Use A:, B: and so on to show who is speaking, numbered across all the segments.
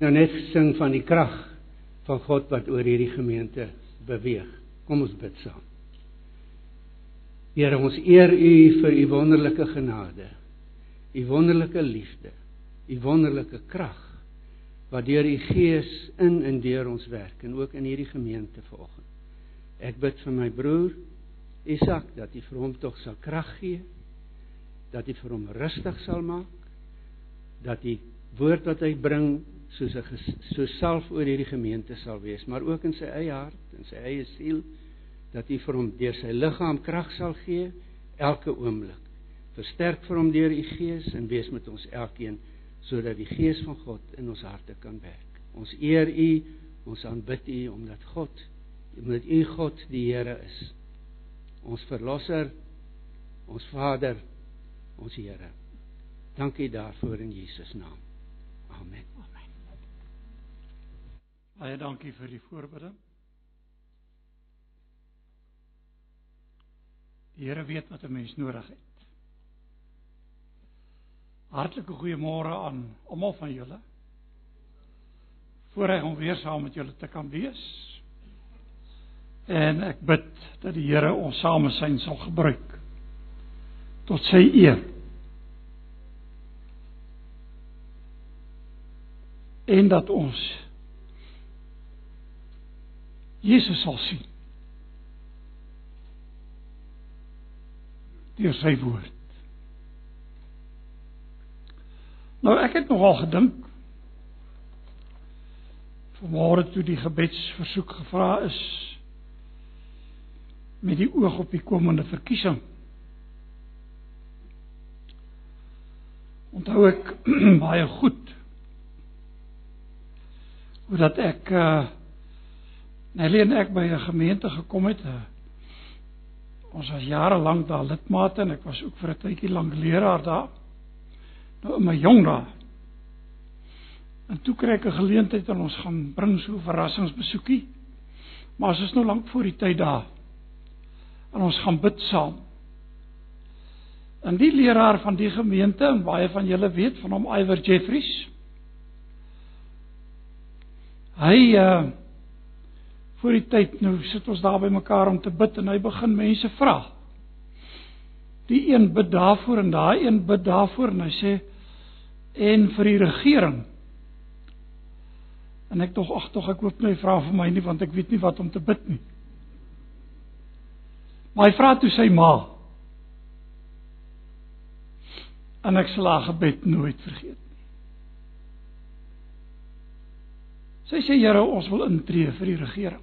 A: nou net sing van die krag van God wat oor hierdie gemeente beweeg. Kom ons bid saam. Here, ons eer U vir U wonderlike genade, U wonderlike liefde, U wonderlike krag wat deur U Gees in en deur ons werk en ook in hierdie gemeente vanoggend. Ek bid vir my broer Isak dat U vir hom tog sal krag gee, dat U vir hom rustig sal maak, dat die woord wat hy bring soos 'n so self oor hierdie gemeente sal wees, maar ook in sy eie hart en sy eie siel dat U vir hom deur sy liggaam krag sal gee elke oomblik. Versterk vir hom deur U Gees en wees met ons elkeen sodat die Gees van God in ons harte kan werk. Ons eer U, ons aanbid U omdat God, omdat U God die Here is. Ons verlosser, ons Vader, ons Here. Dankie daarvoor in Jesus naam. Amen.
B: Baie dankie vir die voorbidding. Die Here weet wat 'n mens nodig het. Hartlike goeiemôre aan almal van julle. Voorreg om weer saam met julle te kan wees. En ek bid dat die Here ons samesyn sal gebruik tot sy eer. En dat ons Jesus sal sien. deur sy woord. Nou ek het nogal gedink vanmôre toe die gebedsversoek gevra is met die oog op die komende verkiesing. Onthou ek baie goed hoe dat ek uh Nelly en ek by 'n gemeente gekom het, 'n ons was jare lank daar lidmate en ek was ook vir 'n tydjie lank leraar daar. Nou in my jong dae. En toe kry ek 'n geleentheid en ons gaan bring so 'n verrassingsbesoekie. Maar as is nou lank voor die tyd daar. En ons gaan bid saam. En die leraar van die gemeente en baie van julle weet van hom Iver Jeffries. Hy uh voor die tyd nou sit ons daar by mekaar om te bid en hy begin mense vra. Die een bid daarvoor en daai een bid daarvoor en hy sê en vir die regering. En ek tog ag tog ek hoop nie vra vir my nie want ek weet nie wat om te bid nie. Maar hy vra toe sy ma. En ek sal haar gebed nooit vergeet nie. Sy sê Here, ons wil intree vir die regering.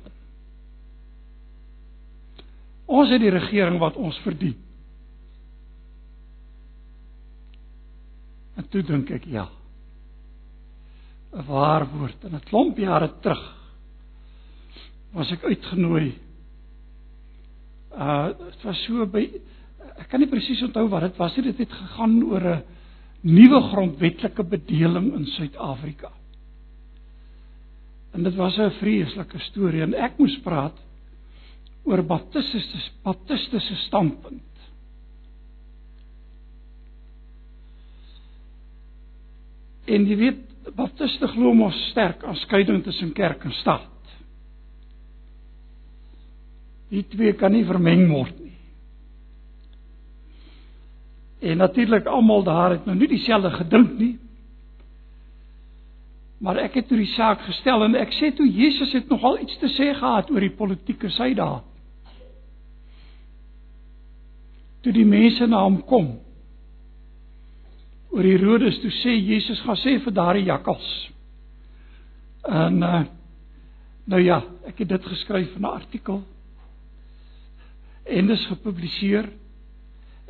B: Ons het die regering wat ons verdien. En toe dink ek ja. 'n Waar woord en 'n klomp jare terug was ek uitgenooi. Uh dit was so by ek kan nie presies onthou wat dit was nie. Dit het gegaan oor 'n nuwe grondwetlike bedeling in Suid-Afrika. En dit was 'n vreeslike storie en ek moes praat oor baptistiese baptistiese standpunt. En jy weet, baptiste glo mos sterk aan skeiding tussen kerk en staat. Die twee kan nie vermeng word nie. En natuurlik almal daar het nou nie dieselfde gedink nie. Maar ek het toe die saak gestel en ek sê toe Jesus het nogal iets te sê gehad oor die politieke sy daar. toe die mense na hom kom oor Herodes toe sê Jesus gaan sê vir daardie jakkals. En uh, nou ja, ek het dit geskryf in 'n artikel en dit is gepubliseer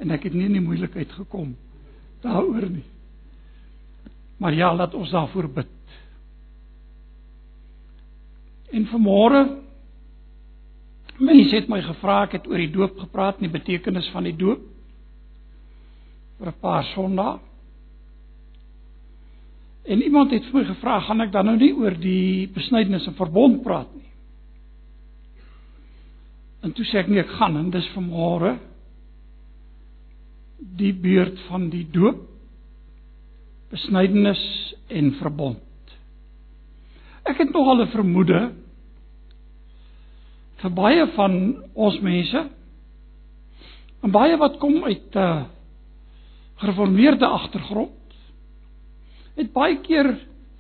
B: en ek het nie in die moeilikheid gekom daaroor nie. Maar ja, laat ons daarvoor bid. En vanmôre Mense het my gevra ek het oor die doop gepraat en die betekenis van die doop vir 'n paar Sondae. En iemand het vir my gevra, gaan ek dan nou nie oor die besnydenis en verbond praat nie? En toe sê ek nee, ek gaan en dis vanmôre die beurt van die doop, besnydenis en verbond. Ek het nogal 'n vermoede vir baie van ons mense en baie wat kom uit 'n uh, gereformeerde agtergrond het baie keer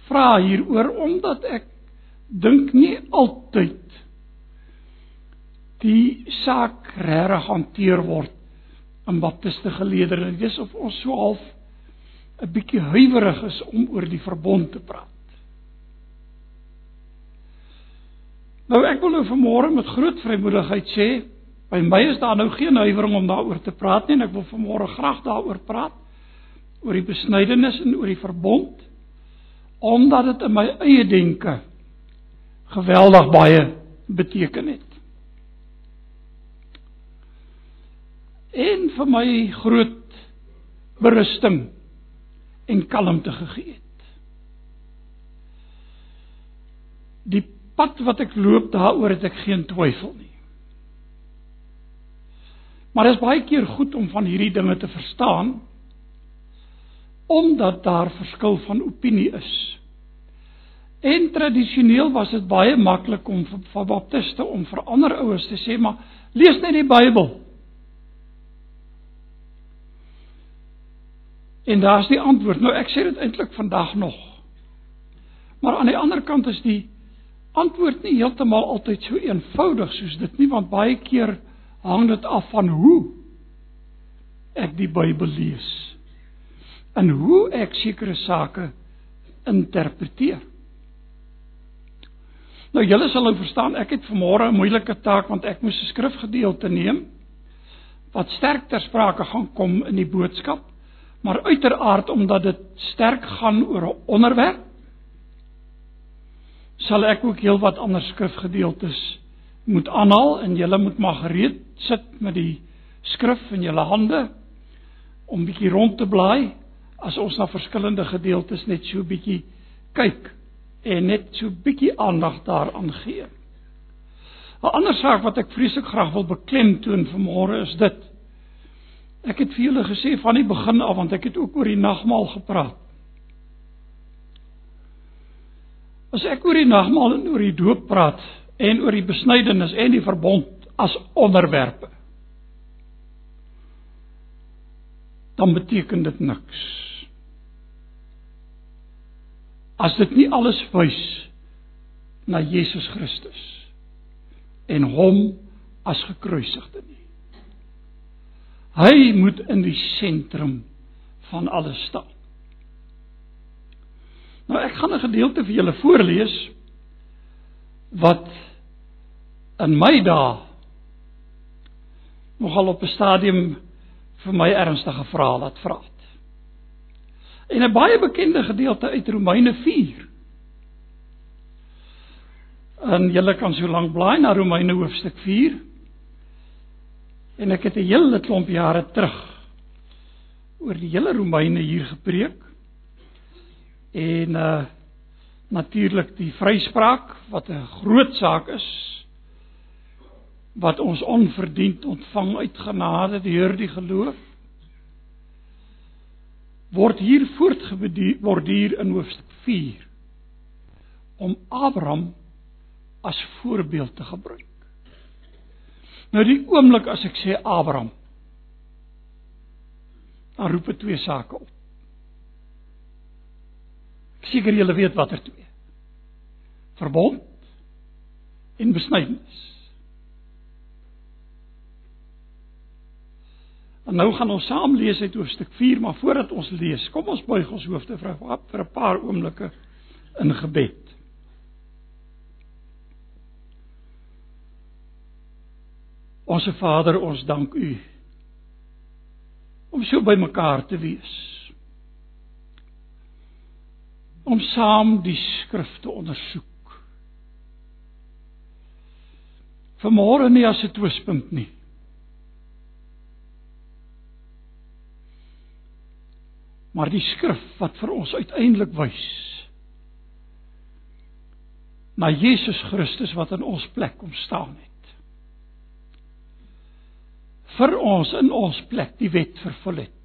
B: vra hieroor omdat ek dink nie altyd die saak regtig hanteer word in baptiste geleedere. Dit is of ons so half 'n bietjie huiwerig is om oor die verbond te praat. Nou ek wil nou vanmôre met groot vrymoedigheid sê, by my is daar nou geen huiwering om daaroor te praat nie en ek wil vanmôre graag daaroor praat oor die besnydenis en oor die verbond omdat dit in my eie denke geweldig baie beteken het. En vir my groot berusting en kalmte gegee het. Die pad wat ek loop daaroor het ek geen twyfel nie. Maar dit is baie keer goed om van hierdie dinge te verstaan omdat daar verskil van opinie is. En tradisioneel was dit baie maklik om vir, baptiste om vir ander ouers te sê maar lees net die Bybel. En daar's die antwoord. Nou ek sê dit eintlik vandag nog. Maar aan die ander kant is die antwoord nie heeltemal altyd so eenvoudig soos dit nie want baie keer hang dit af van hoe ek die Bybel lees en hoe ek sekere sake interpreteer. Nou julle sal nou verstaan, ek het vanmôre 'n moeilike taak want ek moes 'n skrifgedeelte neem wat sterk ter sprake gaan kom in die boodskap, maar uiteraard omdat dit sterk gaan oor 'n onderwerp sal ek ook heelwat ander skrifgedeeltes moet aanhaal en julle moet maar gereed sit met die skrif in julle hande om bietjie rond te blaai as ons na verskillende gedeeltes net so bietjie kyk en net so bietjie aandag daaraan gee. 'n Ander saak wat ek vreeslik graag wil beklemtoon vanmôre is dit. Ek het vir julle gesê van die begin af want ek het ook oor die nagmaal gepraat. As ek oor die nagmaal en oor die doop praat en oor die besnydenis en die verbond as onderwerpe dan beteken dit niks. As dit nie alles wys na Jesus Christus en hom as gekruisigde nie. Hy moet in die sentrum van alles staan. Nou ek gaan 'n gedeelte vir julle voorlees wat in my dae nogal op 'n stadium vir my ernstige vrae laat vra het. En 'n baie bekende gedeelte uit Romeine 4. En julle kan so lank blaai na Romeine hoofstuk 4. En ek het 'n hele klomp jare terug oor die hele Romeine hier gepreek en uh natuurlik die vryspraak wat 'n groot saak is wat ons onverdiend ontvang uit genade deur die geloof word hier voortgeborduur in hoofstuk 4 om Abraham as voorbeeld te gebruik. Nou die oomblik as ek sê Abraham dan roep dit twee sake op seker julle weet watter twee. Verbond en besnydenis. En nou gaan ons saam lees uit hoofstuk 4, maar voordat ons lees, kom ons buig ons hoofde vir vir 'n paar oomblikke in gebed. Onse Vader, ons dank U om so by mekaar te wees om saam die skrif te ondersoek. Vanmôre nie as 'n twispunt nie. Maar die skrif wat vir ons uiteindelik wys na Jesus Christus wat in ons plek kom staan het. Vir ons in ons plek die wet vervul het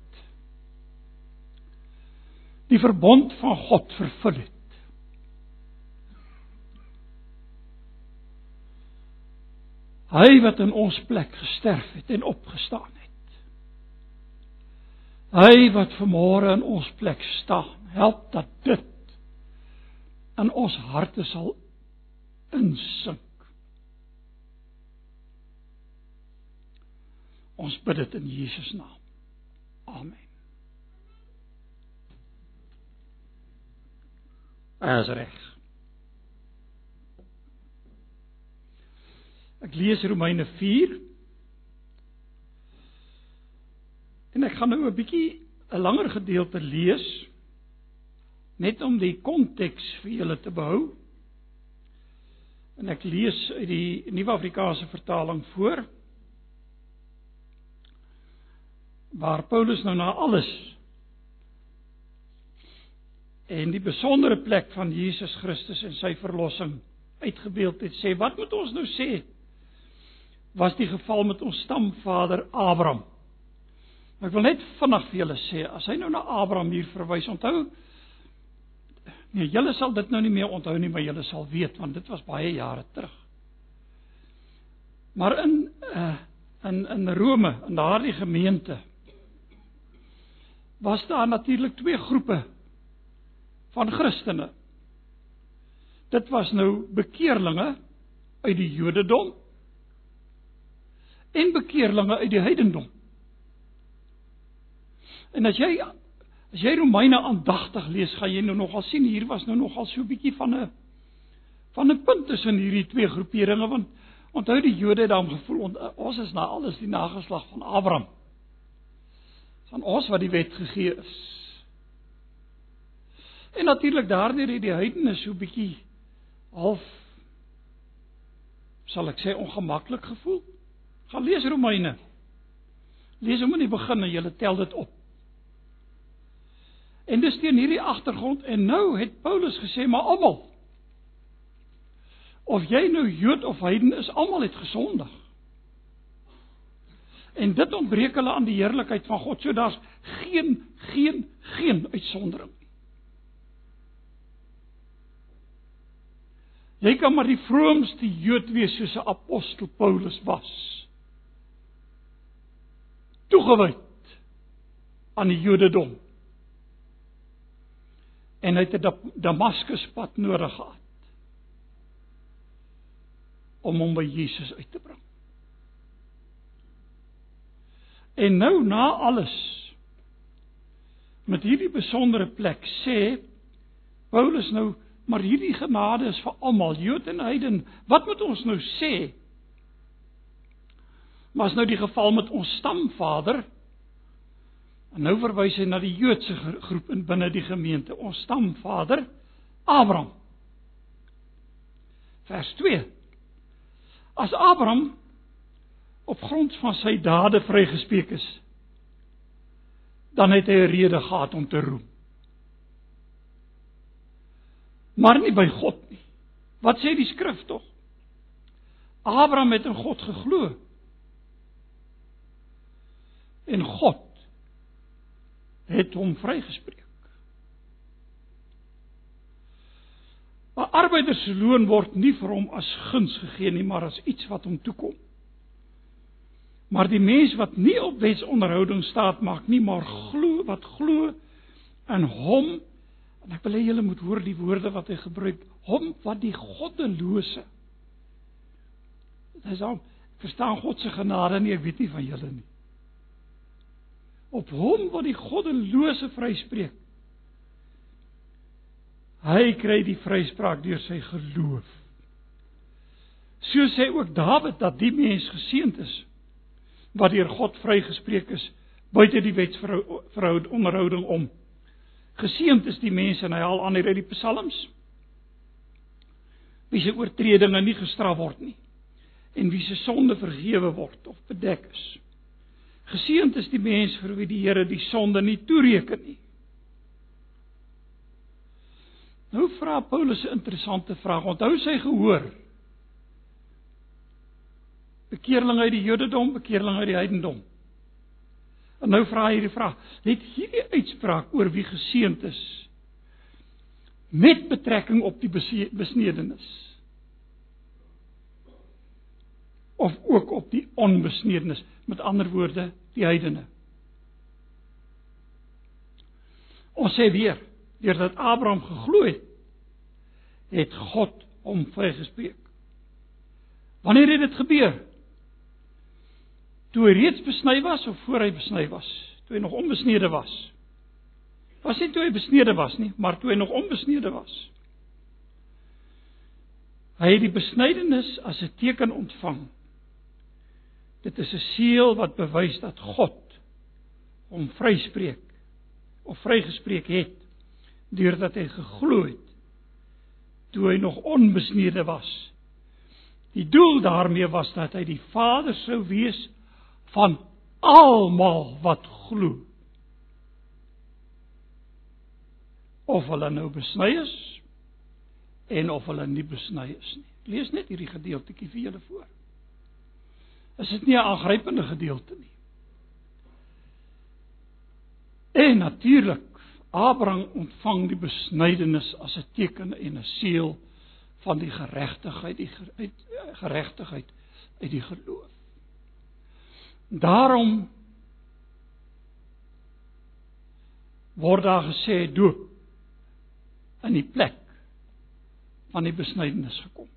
B: die verbond van God vervul het. Hy wat in ons plek gesterf het en opgestaan het. Hy wat vanmôre in ons plek staan, help dat dit in ons harte sal insink. Ons bid dit in Jesus naam. Amen. As reg. Ek lees Romeine 4. En ek gaan nou 'n bietjie 'n langer gedeelte lees net om die konteks vir julle te behou. En ek lees uit die Nuwe Afrikaanse vertaling voor. Waar Paulus nou na alles en die besondere plek van Jesus Christus en sy verlossing uitgebeeld het, sê wat moet ons nou sê? was die geval met ons stamvader Abraham. Ek wil net vinnig vir julle sê, as hy nou na Abraham hier verwys, onthou nee, julle sal dit nou nie meer onthou nie, maar julle sal weet want dit was baie jare terug. Maar in uh in in Rome, in daardie gemeente was daar natuurlik twee groepe van Christene. Dit was nou bekeerlinge uit die Jodendom en bekeerlinge uit die heidendom. En as jy as jy Romeine aandagtig lees, gaan jy nou nogal sien hier was nou nogal so 'n bietjie van 'n van 'n punt tussen hierdie twee groeperinge want onthou die Jode het dan gevoel on, ons is na alles die nageslag van Abraham. Van ons wat die wet gegee is. En natuurlik daardeur het die heidene so bietjie half sal ek sê ongemaklik gevoel. Gaan lees Romeine. Lees hom in die begin en jy tel dit op. En dis teen hierdie agtergrond en nou het Paulus gesê maar almal of jy nou Jood of heiden is, almal het gesondig. En dit ontbreek hulle aan die heerlikheid van God. So daar's geen geen geen uitsondering nie. Jy kan maar die vroomste Jood wees soos 'n apostel Paulus was toegewyd aan die Jodendom. En hy het 'n Damaskus pad nodig gehad om hom by Jesus uit te bring. En nou na alles met hierdie besondere plek sê Paulus nou maar hierdie genade is vir almal Jood en heiden wat moet ons nou sê Maar as nou die geval met ons stamvader en nou verwys hy na die Joodse groep in binne die gemeente, ons stamvader Abraham. Vers 2. As Abraham op grond van sy dade vrygespreek is, dan het hy 'n rede gehad om te roem. Maar nie by God nie. Wat sê die skrif tog? Abraham het in God geglo en God het hom vrygespreek. 'n Arbeider se loon word nie vir hom as guns gegee nie, maar as iets wat hom toekom. Maar die mens wat nie op wetsonderhouding staat maak nie, maar glo wat glo in hom en ek wil hê julle moet hoor die woorde wat hy gebruik, hom wat die goddelose. Dis al verstaan God se genade nie, ek weet nie van julle nie op hom wat die goddelose vryspreek. Hy kry die vryspraak deur sy geloof. So sê ook Dawid dat die mens geseënd is wat deur God vrygespreek is buite die wetsverhoud onderhouding om. Geseënd is die mense en hy haal aan uit die psalms. Wie se oortredinge nie gestraf word nie en wie se sonde vergewe word of bedek is. Geseënd is die mens vir wie die Here die sonde nie toereken nie. Nou vra Paulus 'n interessante vraag. Onthou sy gehoor. Bekeerling uit die Jodendom, bekeerling uit die heidendom. En nou vra hy hierdie vraag: "Het hierdie uitspraak oor wie geseënd is met betrekking op die besnedenis?" of ook op die onbesnedenes, met ander woorde, die heidene. Ons sê weer, deurdat Abraham geglo het, het God hom vrygespreek. Wanneer het dit gebeur? Toe hy reeds besny was of voor hy besny was? Toe hy nog onbesnede was? Was nie toe hy besnede was nie, maar toe hy nog onbesnede was. Hy het die besnydenis as 'n teken ontvang. Dit is 'n seël wat bewys dat God hom vryspreek of vrygespreek het deurdat hy geglo het toe hy nog onbesnede was. Die doel daarmee was dat hy die Vader sou wees van almal wat glo. Of hulle nou besny is en of hulle nie besny is nie. Lees net hierdie gedeeltjie vir julle voor. Is dit nie 'n aangrypende gedeelte nie? En natuurlik Abraham ontvang die besnydenis as 'n teken en 'n seël van die geregtigheid, die uit geregtigheid uit die geloof. Daarom word daar gesê doop in die plek van die besnydenis gekom.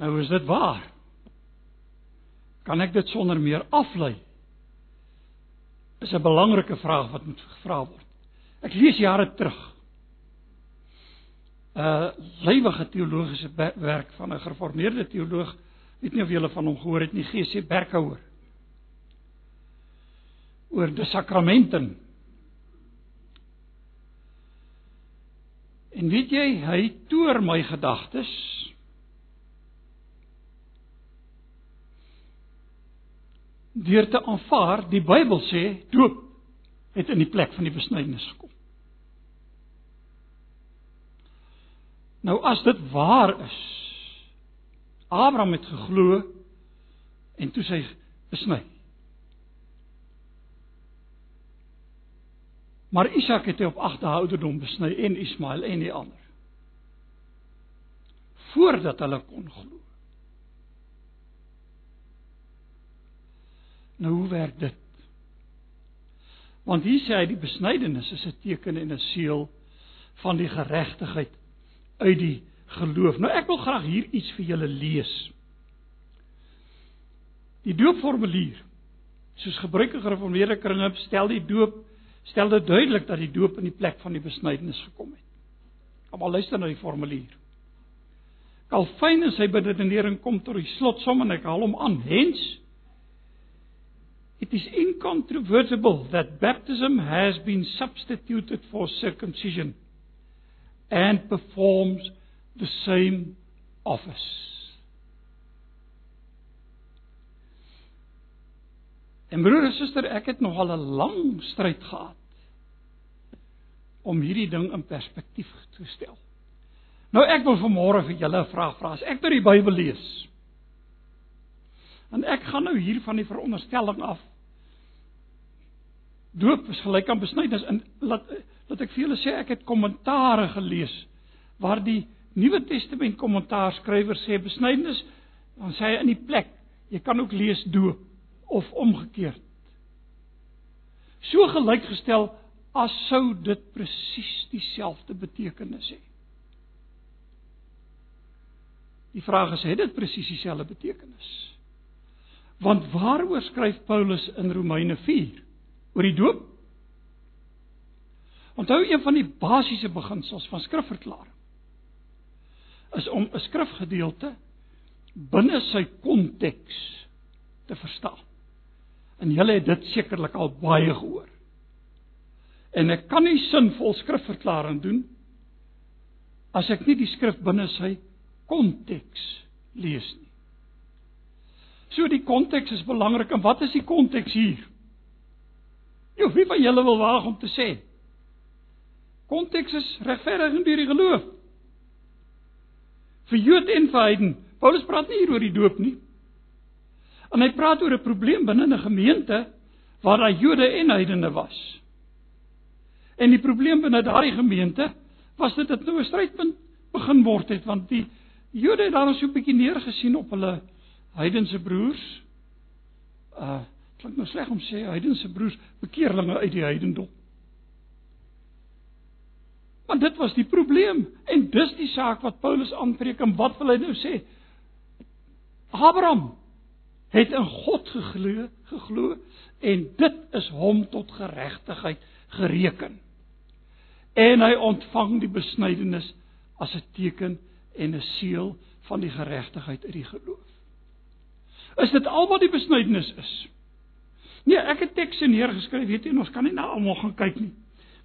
B: Nou is dit waar. Kan ek dit sonder meer aflei? is 'n belangrike vraag wat moet gevra word. Ek lees jare terug uh, lewige teologiese werk van 'n gereformeerde teoloog, weet nie of julle van hom gehoor het nie, G.C. Berkhouer. oor die sakramenten. En weet jy, hy toer my gedagtes deur te aanvaar die Bybel sê doop het in die plek van die besnydenis gekom. Nou as dit waar is, Abraham het geglo en toe sy besny. Maar Isak het hy op agte ouderdom besny en Ismael en die ander. Voordat hulle kon glo. Nou hoe werk dit? Want hier sê hy die besnydenis is 'n teken en 'n seël van die geregtigheid uit die geloof. Nou ek wil graag hier iets vir julle lees. Die doopformulier soos gebruik in gereformeerde kringe stel die doop stel dit duidelik dat die doop in die plek van die besnydenis gekom het. Kom maar luister na die formulier. Calvin en sy beredenering kom tot die slotsom en ek haal hom aan. Hens It is incontrovertible that baptism has been substituted for circumcision and performs the same office. En broer en suster, ek het nog al 'n lang stryd gehad om hierdie ding in perspektief te stel. Nou ek wil vanmôre vir julle 'n vraag vra. As ek nou die Bybel lees, en ek gaan nou hier van die veronderstelling af doop is gelyk aan besnydenis en laat laat ek vir julle sê ek het kommentare gelees waar die Nuwe Testament kommentaar skrywer sê besnydenis dan sê hy in die plek jy kan ook lees doop of omgekeerd so gelykgestel as sou dit presies dieselfde betekenis hê Die vraag is het dit presies dieselfde betekenis Want waaroor skryf Paulus in Romeine 4? Oor die doop? Onthou een van die basiese beginsels van skrifverklaring is om 'n skrifgedeelte binne sy konteks te verstaan. En julle het dit sekerlik al baie gehoor. En ek kan nie sinvol skrifverklaring doen as ek nie die skrif binne sy konteks lees nie. So die konteks is belangrik en wat is die konteks hier? Jy wie van julle wil waag om te sê? Konteks is regverdiging deur die geloof. Vir Jood en vir heiden. Paulus praat nie hier oor die doop nie. En hy praat oor 'n probleem binne 'n gemeente waar daar Jode en heidene was. En die probleem binne daardie gemeente was dit dit nou 'n strydpunt begin word het want die Jode het daar so 'n bietjie neergesien op hulle heidense broers. Uh klink nou sleg om sê heidense broers, bekeerlinge uit die heidendom. Want dit was die probleem en dis die saak wat Paulus aanpreek en wat wil hy nou sê? Abraham het in God geglo, geglo en dit is hom tot geregtigheid gereken. En hy ontvang die besnydenis as 'n teken en 'n seël van die geregtigheid uit die geloof. Is dit al wat die besnydenis is? Nee, ek het tekste neergeskryf, weet jy, ons kan nie na almal gaan kyk nie.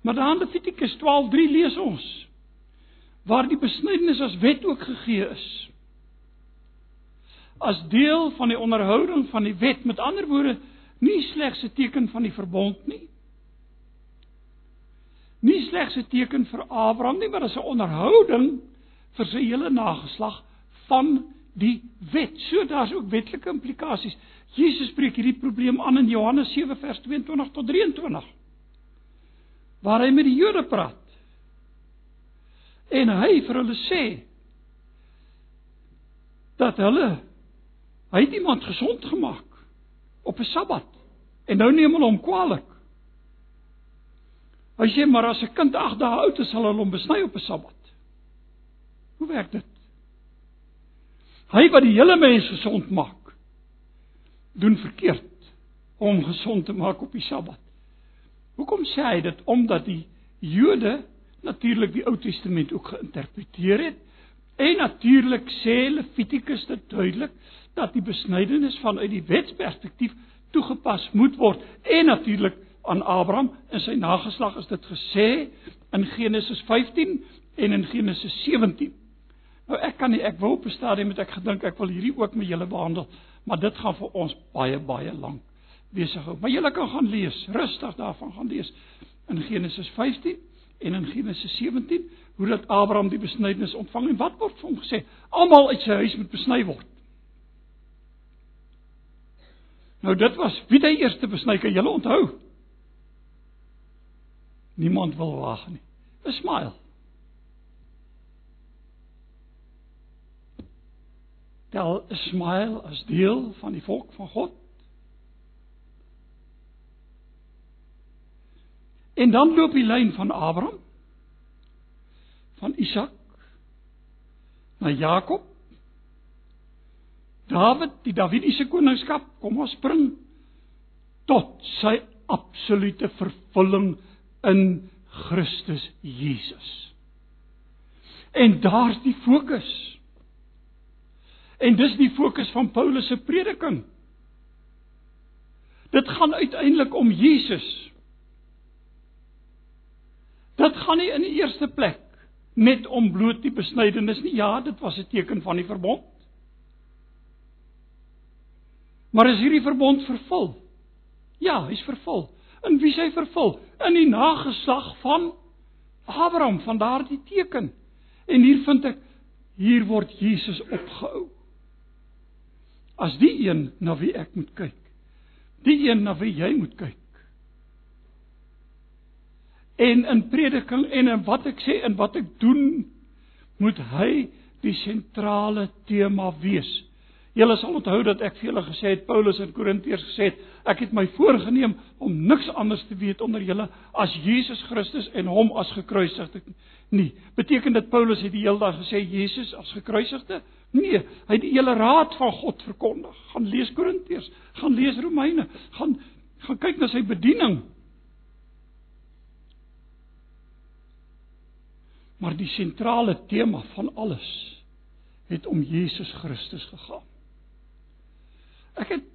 B: Maar daar in Levitikus 12:3 lees ons waar die besnydenis as wet ook gegee is. As deel van die onderhouding van die wet, met ander woorde, nie slegs 'n teken van die verbond nie. Nie slegs 'n teken vir Abraham nie, maar as 'n onderhouding vir sy hele nageslag van die wet. So daar's ook wetlike implikasies. Jesus spreek hierdie probleem aan in Johannes 7 vers 22 tot 23. Waar hy met die Jode praat. En hy vir hulle sê dat hulle hy het iemand gesond gemaak op 'n Sabbat en nou neem hulle hom kwaadlik. Hy sê maar as 'n kind 8 dae oud is, sal hulle hom besny op 'n Sabbat. Hoe werk dit? Hy wat die hele mens gesond maak, doen verkeerd om gesond te maak op die Sabbat. Hoekom sê hy dit? Omdat die Jode natuurlik die Ou Testament ook geïnterpreteer het en natuurlik sê Levitikus dit duidelik dat die besnydenis vanuit die wetsperspektief toegepas moet word en natuurlik aan Abraham en sy nageslag is dit gesê in Genesis 15 en in Genesis 17. Nou ek kan nie ek wil op 'n stadium met ek gedink ek wil hierdie ook met julle behandel, maar dit gaan vir ons baie baie lank besig hou. Maar julle kan gaan lees, rustig daarvan gaan lees in Genesis 15 en in Genesis 17 hoe dat Abraham die besnydenis ontvang en wat word vir hom gesê? Almal uit sy huis moet besny word. Nou dit was wie hy eerste besny kan julle onthou? Niemand wil wag nie. Smile. tel Ismael as deel van die volk van God. En dan loop die lyn van Abraham van Isak na Jakob. Dawid, die Davidiese koningskap, kom ons spring tot sy absolute vervulling in Christus Jesus. En daar's die fokus. En dis die fokus van Paulus se prediking. Dit gaan uiteindelik om Jesus. Dit gaan nie in die eerste plek net om bloot die besnydenis nie. Ja, dit was 'n teken van die verbond. Maar is hierdie verbond vervul? Ja, hy's vervul. In wie hy vervul? In die nageslag van Abraham, van daardie teken. En hier vind ek hier word Jesus opgehou as die een na wie ek moet kyk. Die een na wie jy moet kyk. En in prediking en in wat ek sê en wat ek doen, moet hy die sentrale tema wees. Julle sal onthou dat ek vir julle gesê het Paulus in Korintiërs gesê het ek het my voorgenem om niks anders te weet onder julle as Jesus Christus en hom as gekruisigde nie. Beteken dit Paulus het die hele dag gesê Jesus as gekruisigde? Nee, hy het die hele raad van God verkondig. Gaan lees Korintiërs, gaan lees Romeine, gaan gaan kyk na sy bediening. Maar die sentrale tema van alles het om Jesus Christus gegaan. Ek het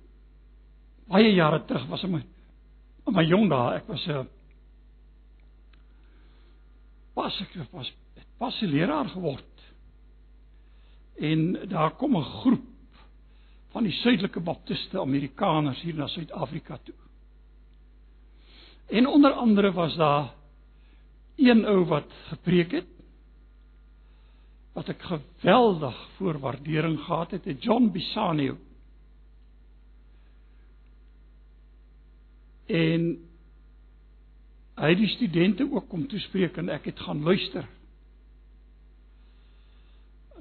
B: baie jare terug was in my in my jong dae, ek was 'n pas ek was pas 'n leraar geword en daar kom 'n groep van die suidelike baptiste Amerikaners hier na Suid-Afrika toe. En onder andere was daar een ou wat gepreek het wat ek geweldig voorwaardering gehad het, het John Bisanio. En hy het die studente ook kom toespreek en ek het gaan luister.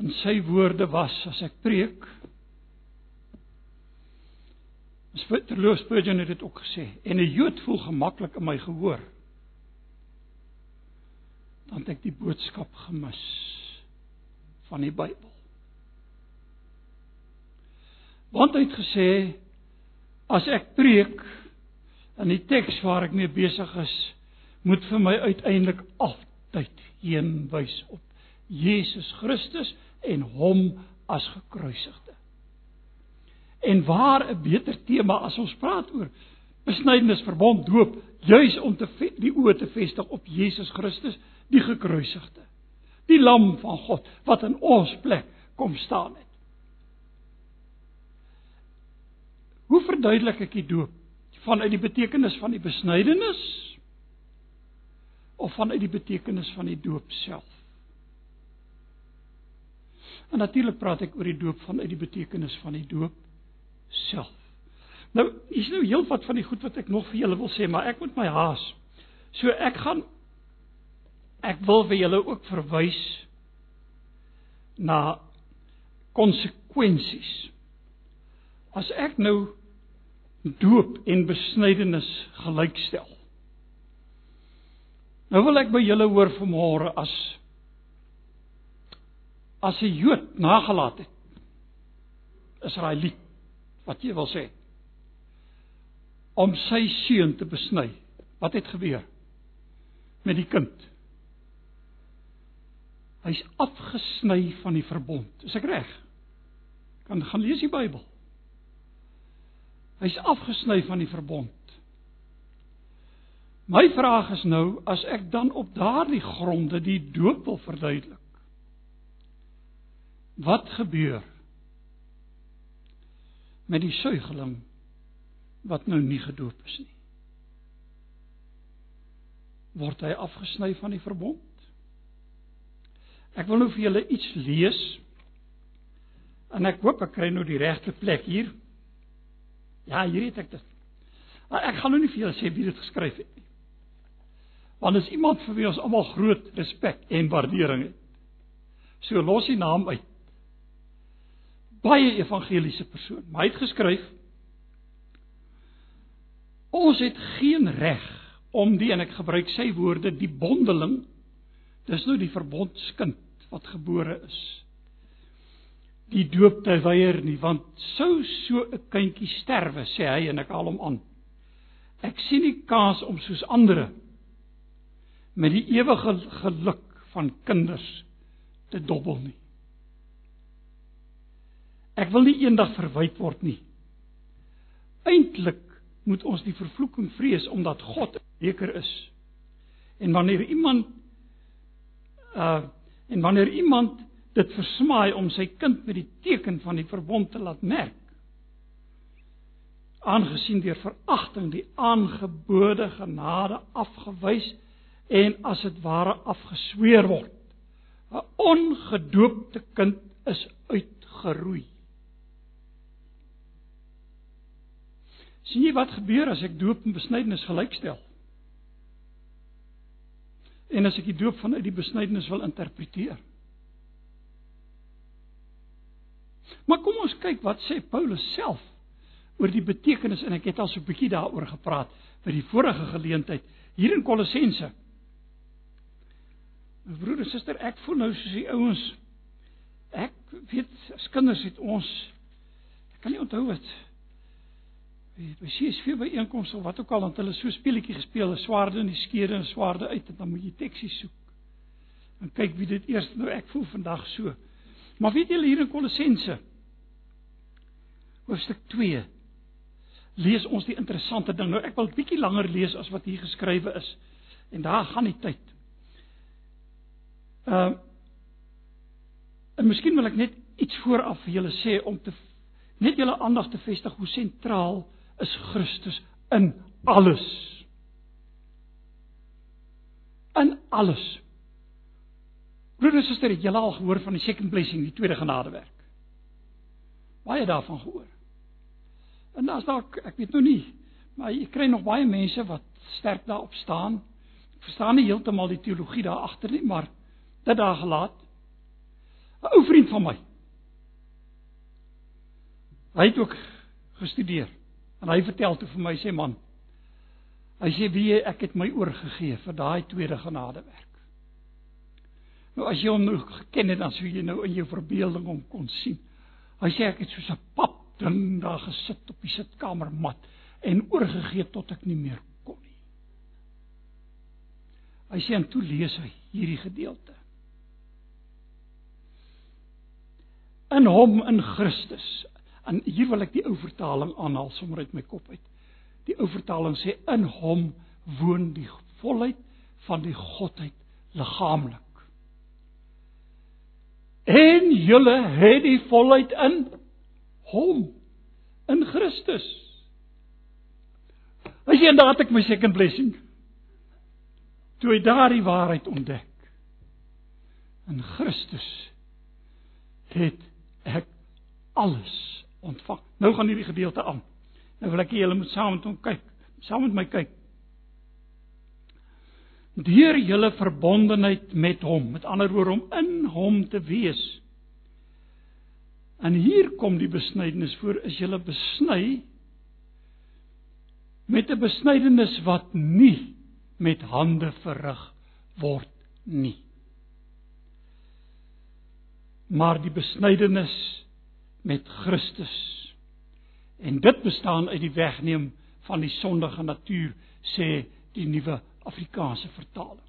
B: in sy woorde was as ek preek. Spurgeon Spurgeon het dit ook gesê en 'n Jood voel gemaklik in my gehoor. Dan het ek die boodskap gemis van die Bybel. Want hy het gesê as ek preek in die teks waar ek mee besig is, moet vir my uiteindelik altyd heen wys op Jesus Christus en hom as gekruisigde. En waar 'n beter tema as ons praat oor besnydenis verbond doop juis om te die oë te vestig op Jesus Christus die gekruisigde die lam van God wat in ons plek kom staan het Hoe verduidelik ek die doop? Vanuit die betekenis van die besnydenis of vanuit die betekenis van die doop self? En natuurlik praat ek oor die doop vanuit die betekenis van die doop self. Nou, hier's nou heelwat van die goed wat ek nog vir julle wil sê, maar ek moet my haas. So ek gaan ek wil vir julle ook verwys na konsekwensies. As ek nou doop en besnydenis gelykstel. Nou wil ek by julle hoor vanmôre as as 'n Jood nagelaat het. Israeliet wat jy wil sê om sy seun te besny. Wat het gebeur met die kind? Hy's afgesny van die verbond. Is ek reg? Kan gaan lees die Bybel. Hy's afgesny van die verbond. My vraag is nou, as ek dan op daardie gronde die doop wil verduidelik. Wat gebeur met die suigeling wat nou nie gedoop is nie? Word hy afgesny van die verbond? Ek wil nou vir julle iets lees. En ek hoop ek kry nou die regte plek hier. Ja, hier het ek dit. Maar ek gaan nou nie vir julle sê wie dit geskryf het nie. Want is iemand vir wie ons almal groot respek en waardering het. So los die naam uit. Baie evangeliese persoon, maar hy het geskryf Ons het geen reg om die en ek gebruik sy woorde die bondeling dis nou die verbondskind wat gebore is. Die doop te weier nie want sou so 'n kindjie sterwe sê hy en ek haal hom aan. Ek sien nie kans om soos ander met die ewige geluk van kinders te dobbel nie. Ek wil nie eendag verwyd word nie. Eintlik moet ons die vervloeking vrees omdat God seker is. En wanneer iemand uh en wanneer iemand dit versmaai om sy kind met die teken van die verbond te laat merk. Aangesien deur veragting die aangebode genade afgewys en as dit ware afgesweer word. 'n Ongedoopte kind is uitgeroei. Sien jy wat gebeur as ek doop en besnydenis gelykstel? En as ek die doop vanuit die besnydenis wil interpreteer? Maar kom ons kyk wat sê Paulus self oor die betekenis en ek het al so 'n bietjie daaroor gepraat by die vorige geleentheid hier in Kolossense. My broer en suster, ek voel nou soos die ouens ek weet as kinders het ons ek kan nie onthou wat weet by CSV by einkoms of wat ook al dan hulle so speletjie gespeel, 'n swaarde in die skede en swaarde uit en dan moet jy teksie soek. En kyk wie dit eers nou ek voel vandag so. Maar weet julle hier in Kolossense hoofstuk 2 lees ons die interessante ding. Nou ek wil bietjie langer lees as wat hier geskrywe is. En daar gaan die tyd. Ehm uh, En miskien wil ek net iets vooraf vir julle sê om te net julle aandag te vestig hoe sentraal is Christus in alles. In alles. Broer en suster, het julle al gehoor van die second blessing, die tweede genadewerk? Baie daarvan gehoor. En as dalk, ek weet nou nie, maar jy kry nog baie mense wat sterk daarop staan. Ek verstaan nie heeltemal die teologie daar agter nie, maar dit daar gelaat. 'n ou vriend van my. Hy het ook gestudeer en hy vertel toe vir my sê man hy sê wie ek het my oorgegee vir daai tweede genadewerk. Nou as jy hom nou geken het dan sou jy nou in jou verbeelding hom kon sien. Hy sê ek het soos 'n pap ding daar gesit op die sitkamermat en oorgegee tot ek nie meer kon nie. Hy sê en toe lees hy hierdie gedeelte. In hom in Christus. En hier wil ek die ou vertaling aanhaal sommer uit my kop uit. Die ou vertaling sê in hom woon die volheid van die godheid liggaamlik. En julle het die volheid in hom in Christus. As jy inderdaad ek my second blessing toe hy daardie waarheid ontdek. In Christus het ek alles ontvang. Nou gaan hierdie gedeelte aan. Nou wil ek hê julle moet saam met hom kyk, saam met my kyk. Deur julle verbondenheid met hom, met ander woorde om in hom te wees. En hier kom die besnydenis voor, is julle besny met 'n besnydenis wat nie met hande verrig word nie. Maar die besnydenis met Christus. En dit bestaan uit die wegneem van die sondige natuur, sê die nuwe Afrikaanse vertaling.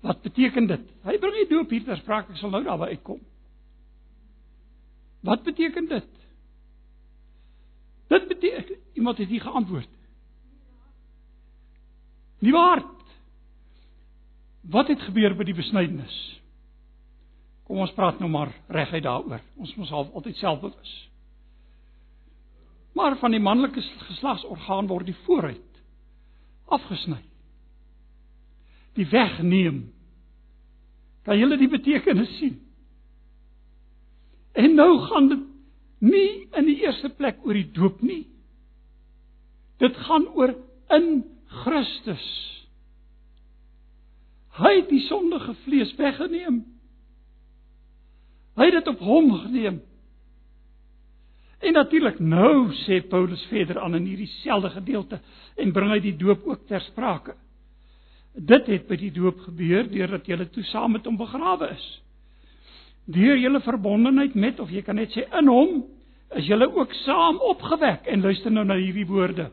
B: Wat beteken dit? Hy bring die doop hier ter sprake, ek sal nou daarby uitkom. Wat beteken dit? Dit beteken iemand het hier geantwoord. Nie waar? Wat het gebeur by die besnydenis? Kom ons praat nou maar reguit daaroor. Ons moet half altyd selfbewus. Maar van die manlike geslagsorgaan word die vooruit afgesny. Die wegneem. Kan julle die betekenis sien? En nou gaan dit nie in die eerste plek oor die doop nie. Dit gaan oor in Christus. Hy het die sondige vlees weggeneem. Hy het dit op hom geneem. En natuurlik nou sê Paulus verder aan in hierdie selfde gedeelte en bring hy die doop ook ter sprake. Dit het by die doop gebeur deurdat jy toe saam met hom begrawe is. Deur julle verbondenheid met of jy kan net sê in hom is julle ook saam opgewek en luister nou na hierdie woorde.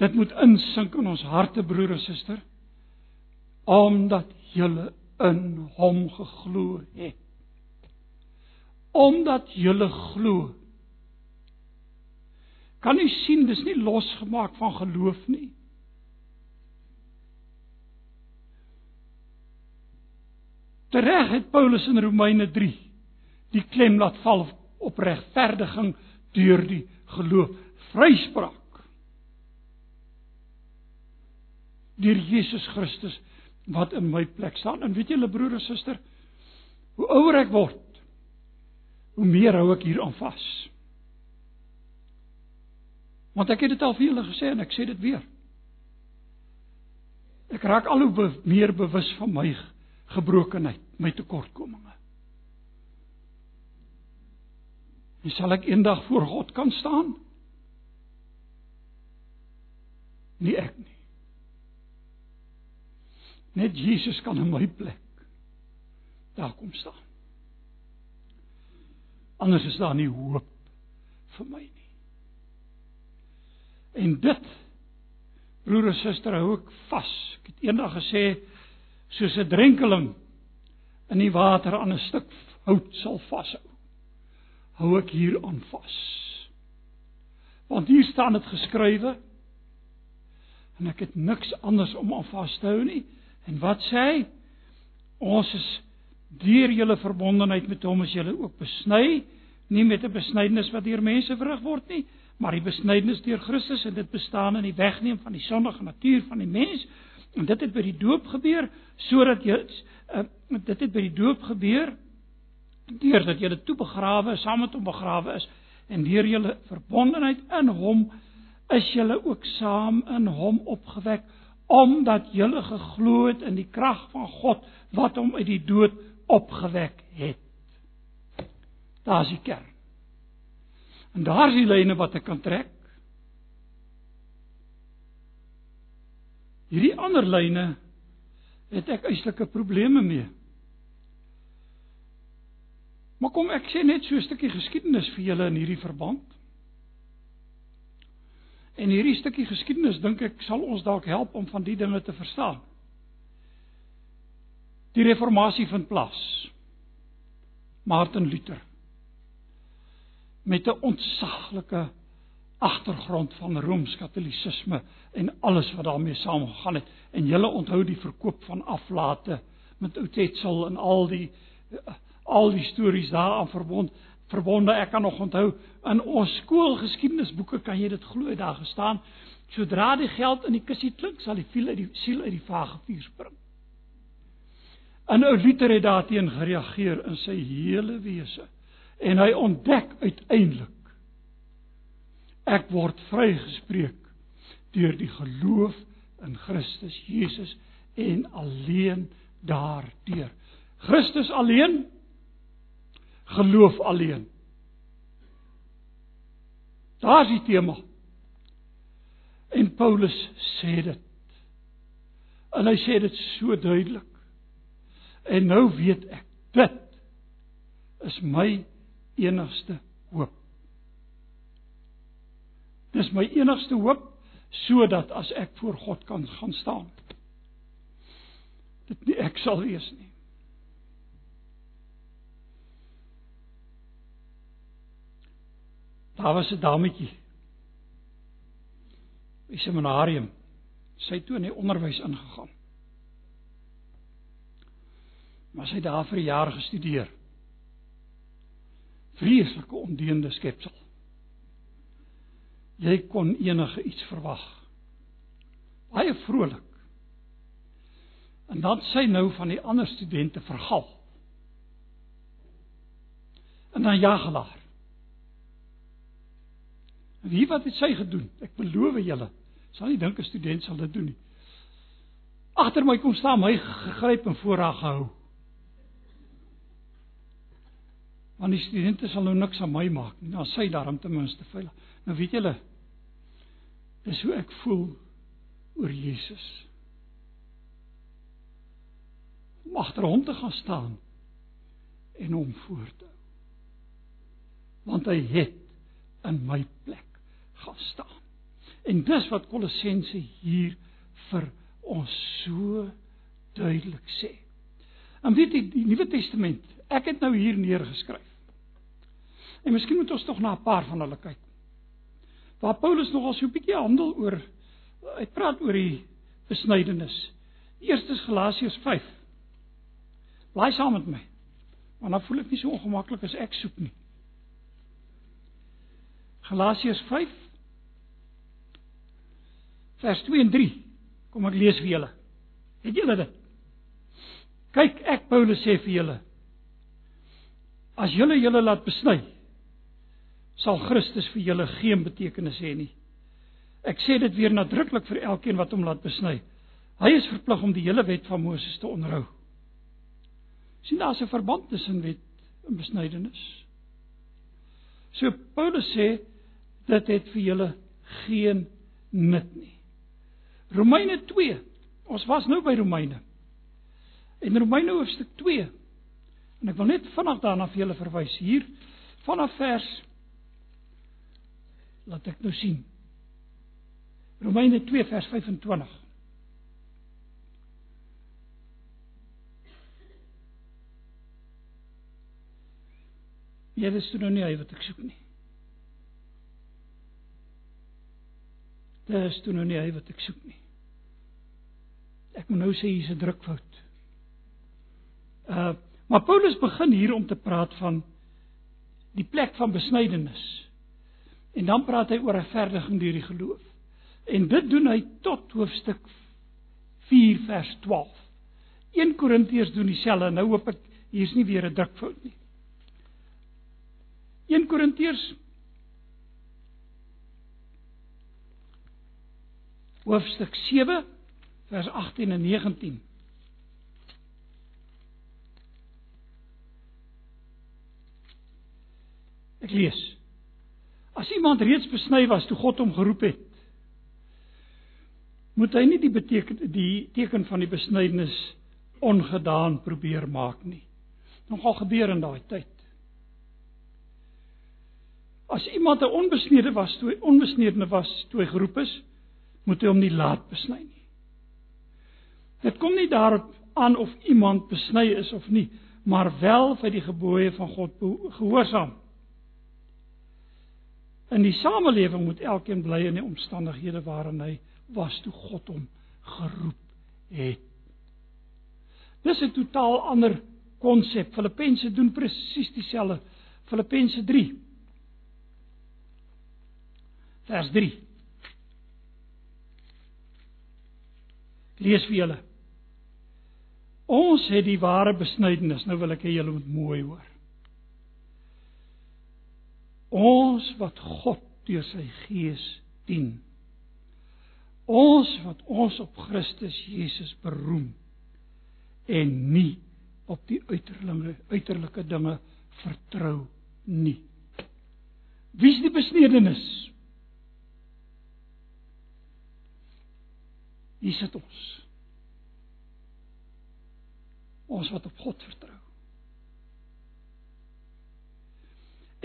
B: Dit moet insink in ons harte broer en suster omdat julle in hom geglo het. Omdat julle glo. Kan u sien dis nie losgemaak van geloof nie. Tereg het Paulus in Romeine 3 die klem laat val op regverdiging deur die geloof, vryspraak. deur Jesus Christus wat in my plek staan. En weet julle broer en suster, hoe ouer ek word, hoe meer hou ek hier aan vas. Want ek het dit al vir julle gesê en ek sê dit weer. Ek raak al hoe be meer bewus van my gebrokenheid, my tekortkominge. En sal ek eendag voor God kan staan? Nie ek nie. Net Jesus kan in my plek daar kom staan. Anders is daar nie hoop vir my nie. En dit broer en suster hou ek vas. Ek het eendag gesê soos 'n drenkeling in die water aan 'n stuk hout sal vashou. Hou ek hier aan vas. Want hier staan dit geskrywe en ek het niks anders om aan vas te hou nie En wat sê hy? Ons is deur julle verbondenheid met hom is julle ook besny, nie met 'n besnydenis wat deur mense verrig word nie, maar die besnydenis deur Christus en dit bestaan in die wegneem van die sondige natuur van die mens. En dit het by die doop gebeur sodat jy uh, dit het by die doop gebeur deurdat jy toe begrawe saam met hom begrawe is en deur julle verbondenheid in hom is julle ook saam in hom opgewek omdat julle geglo het in die krag van God wat hom uit die dood opgewek het. Daar's die kern. En daar's die lyne wat ek kan trek. Hierdie ander lyne het ek uitslike probleme mee. Maar kom ek sê net so 'n stukkie geskiedenis vir julle in hierdie verband. En hierdie stukkie geskiedenis dink ek sal ons dalk help om van die dinge te verstaan. Die reformatie vind plaas. Martin Luther met 'n ontsaglike agtergrond van Rooms-Katolisisme en alles wat daarmee saamgegaan het. En julle onthou die verkoop van aflate met Outetsel en al die al die stories daaraan verbond verbonde. Ek kan nog onthou in ons skoolgeskiedenisboeke kan jy dit glo daar gestaan. Sodra die geld in die kussie klink, sal die siel uit die siel uit die vage vuur spring. En ou Luther het daarteen gereageer in sy hele wese en hy ontdek uiteindelik ek word vrygespreek deur die geloof in Christus Jesus en alleen daardeur. Christus alleen geloof alleen. Daar's die tema. En Paulus sê dit. En hy sê dit so duidelik. En nou weet ek, dit is my enigste hoop. Dis my enigste hoop sodat as ek voor God kan gaan staan. Dit nie ek sal wees nie. Daar was 'n dametjie. By seminarium. Sy het toe in die onderwys ingegaan. Maar sy het daar vir 'n jaar gestudeer. Vreeslike ondeende skepsel jy kon enige iets verwag. Baie vrolik. En dan sê nou van die ander studente vergal. En dan jagelaar. Wie wat het sy gedoen? Ek beloof julle, sal nie dink 'n student sal dit doen nie. Agter my kom staan my gegryp en voor haar gehou. Want die studente sal nou niks aan my maak nie. Dan sy daarom ten minste veilig. Nou weet julle dis hoe ek voel oor Jesus. Om agter hom te gaan staan en hom voor te hou. Want hy het in my plek gaan staan. En dis wat Kolossense hier vir ons so duidelik sê. En weet jy die Nuwe Testament, ek het nou hier neergeskryf. En miskien moet ons tog na 'n paar van hulle kyk waar Paulus nogal so 'n bietjie handel oor hy praat oor die besnydenis. Eerstens Galasiërs 5. Blaai saam met my. Want dan voel ek nie so ongemaklik as ek soek nie. Galasiërs 5 vers 2 en 3. Kom ek lees vir julle. Het julle dit? Kyk, ek Paulus sê vir julle as julle julle laat besny sal Christus vir julle geen betekenis hê nie. Ek sê dit weer nadruklik vir elkeen wat hom laat besny. Hy is verplig om die hele wet van Moses te onderhou. sien daar's 'n verband tussen wet en besnydenis. So Paulus sê dit het vir julle geen nut nie. Romeine 2. Ons was nou by Romeine. En Romeine hoofstuk 2. En ek wil net vinnig daarna vir julle verwys hier vanaf vers laat ek nou sien. Romeine 2 vers 25. Jy weet toe nou nie hy wat ek soek nie. Dit is toe nou nie hy wat ek soek nie. Ek moet nou sê hier's 'n drukfout. Uh maar Paulus begin hier om te praat van die plek van besnydenis. En dan praat hy oor regverdiging deur die geloof. En dit doen hy tot hoofstuk 4 vers 12. 1 Korintiërs doen dieselfde. Nou hoop ek hier's nie weer 'n drukfout nie. 1 Korintiërs hoofstuk 7 vers 18 en 19. Ek lees. As iemand reeds besny was toe God hom geroep het, moet hy nie die beteken die teken van die besnydenis ongedaan probeer maak nie. Nogal gebeur in daai tyd. As iemand 'n onbesnede was toe onbesnedene was toe hy geroep is, moet hy hom nie laat besny nie. Dit kom nie daarop aan of iemand besny is of nie, maar wel vir die gebooie van God gehoorsaam. In die samelewing moet elkeen bly in die omstandighede waarin hy was toe God hom geroep het. Dis 'n totaal ander konsep. Filippense doen presies dieselfde. Filippense 3 vers 3 Lees vir julle. Ons het die ware besnydenis. Nou wil ek hê julle moet mooi hoor. Ons wat God deur sy gees dien. Ons wat ons op Christus Jesus beroem en nie op die uiterlike uiterlike dinge vertrou nie. Wie is die besnedenis? Hier sit ons. Ons wat op God vertrou.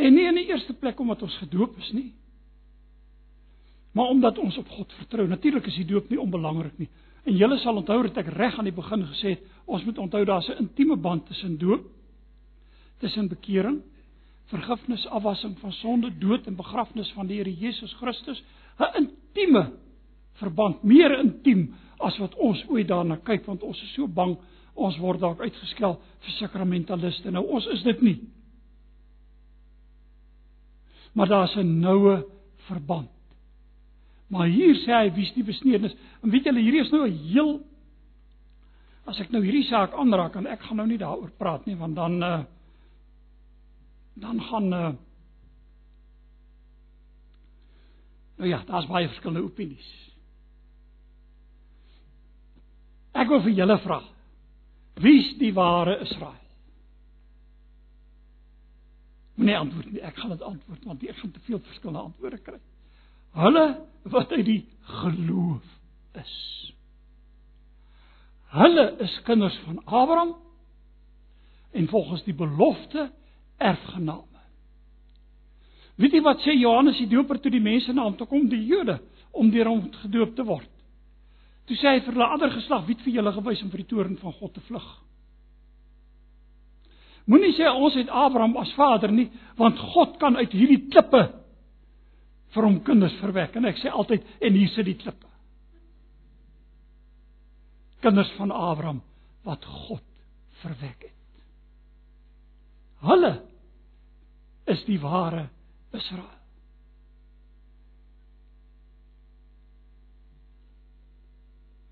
B: En nie in die eerste plek omdat ons gedoop is nie. Maar omdat ons op God vertrou. Natuurlik is die doop nie onbelangrik nie. En julle sal onthou dat ek reg aan die begin gesê het, ons moet onthou daar's 'n intieme band tussen doop, tussen bekering, vergifnis, afwassing van sonde, dood en begrafnis van die Here Jesus Christus, 'n intieme verband, meer intiem as wat ons ooit daarna kyk want ons is so bang ons word dalk uitgeskel vir sakramentaliste. Nou ons is dit nie. Maar daar's 'n noue verband. Maar hier sê hy wie's die besnedenis? En weet julle, hierdie is nou 'n heel As ek nou hierdie saak aanraak en ek gaan nou nie daaroor praat nie want dan uh dan gaan uh Nou ja, daar's baie verskillende opinies. Ek wil vir julle vra. Wie's die ware Israel? Moenie antwoord nie. Ek gaan dit antwoord want ek gaan te veel verskillende antwoorde kry. Hulle wat uit die geloof is. Hulle is kinders van Abraham en volgens die belofte erfgename. Weet jy wat sê Johannes die Doper toe die mense na hom toe kom, die Jode, om deur hom gedoop te word? Toe sê hy vir hulle ander geslag, wie het vir julle gewys om vir die toorn van God te vlug? Moenie sê ons het Abraham as vader nie, want God kan uit hierdie klippe vir hom kinders verwek en ek sê altyd en hier sit die klippe. Kinders van Abraham wat God verwek het. Hulle is die ware Israel.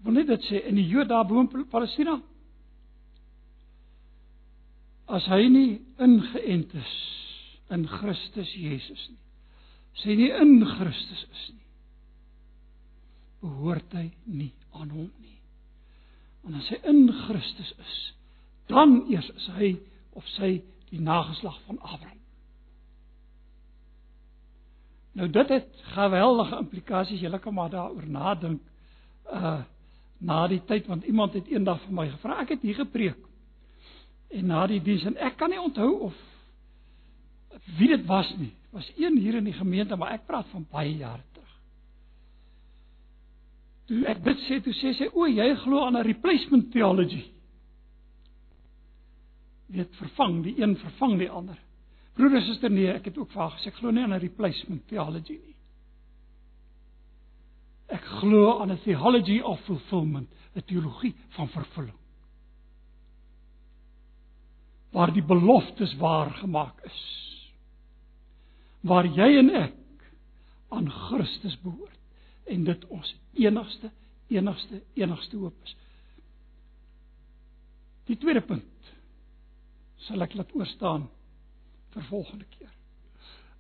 B: Wanneer dit sê in die Jode daar bo in Palestina. As hy nie ingeënt is in Christus Jesus nie sê nie in Christus is nie behoort hy nie aan hom nie. En as hy in Christus is dan eers is hy of sy die nageslag van Abraham. Nou dit het geweldige implikasies jy kan maar daaroor nadink uh na die tyd want iemand het eendag vir my gevra ek het hier gepreek en na die diens en ek kan nie onthou of wie dit was nie was een hier in die gemeente, maar ek praat van baie jare terug. Toe ek dit sê, toe sê sy, "O, jy glo aan 'n replacement theology." Dit vervang die een vervang die ander. Broeder, suster, nee, ek het ook vir haar gesê ek glo nie aan 'n replacement theology nie. Ek glo aan 'n theology of fulfillment, 'n teologie van vervulling. Waar die beloftes waar gemaak is waar jy en ek aan Christus behoort en dit ons enigste enigste enigste hoop is. Die tweede punt sal ek laat oorstaan vir volgende keer.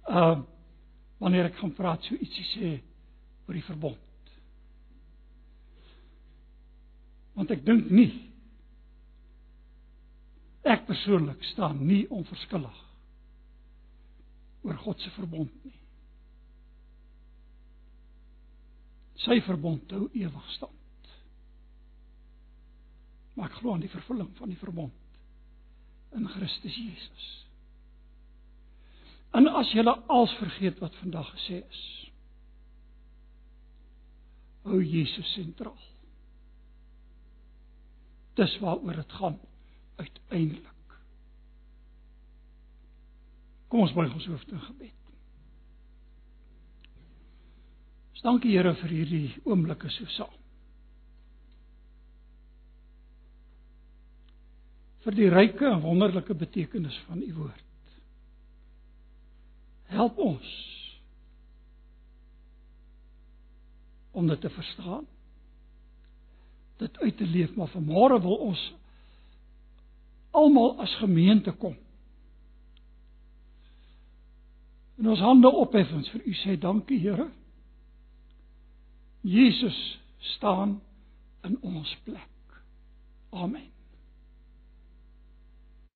B: Uh wanneer ek gaan praat so ietsie sê oor die verbond. Want ek dink nie ek persoonlik staan nie onverskillig oor God se verbond nie. Sy verbond hou ewig stand. Maar ek glo aan die vervulling van die verbond in Christus Jesus. En as jy als vergeet wat vandag gesê is, hou Jesus sentraal. Dis waaroor dit gaan uiteindelik. Kom ons buig ons hoofde in gebed. Dankie Here vir hierdie oomblikke so saam. vir die ryke en wonderlike betekenis van u woord. Help ons om dit te verstaan. Dit uit te leef, maar vanmôre wil ons almal as gemeente kom. En ons hande ophef ons vir u sê dankie Here. Jesus staan in ons plek. Amen.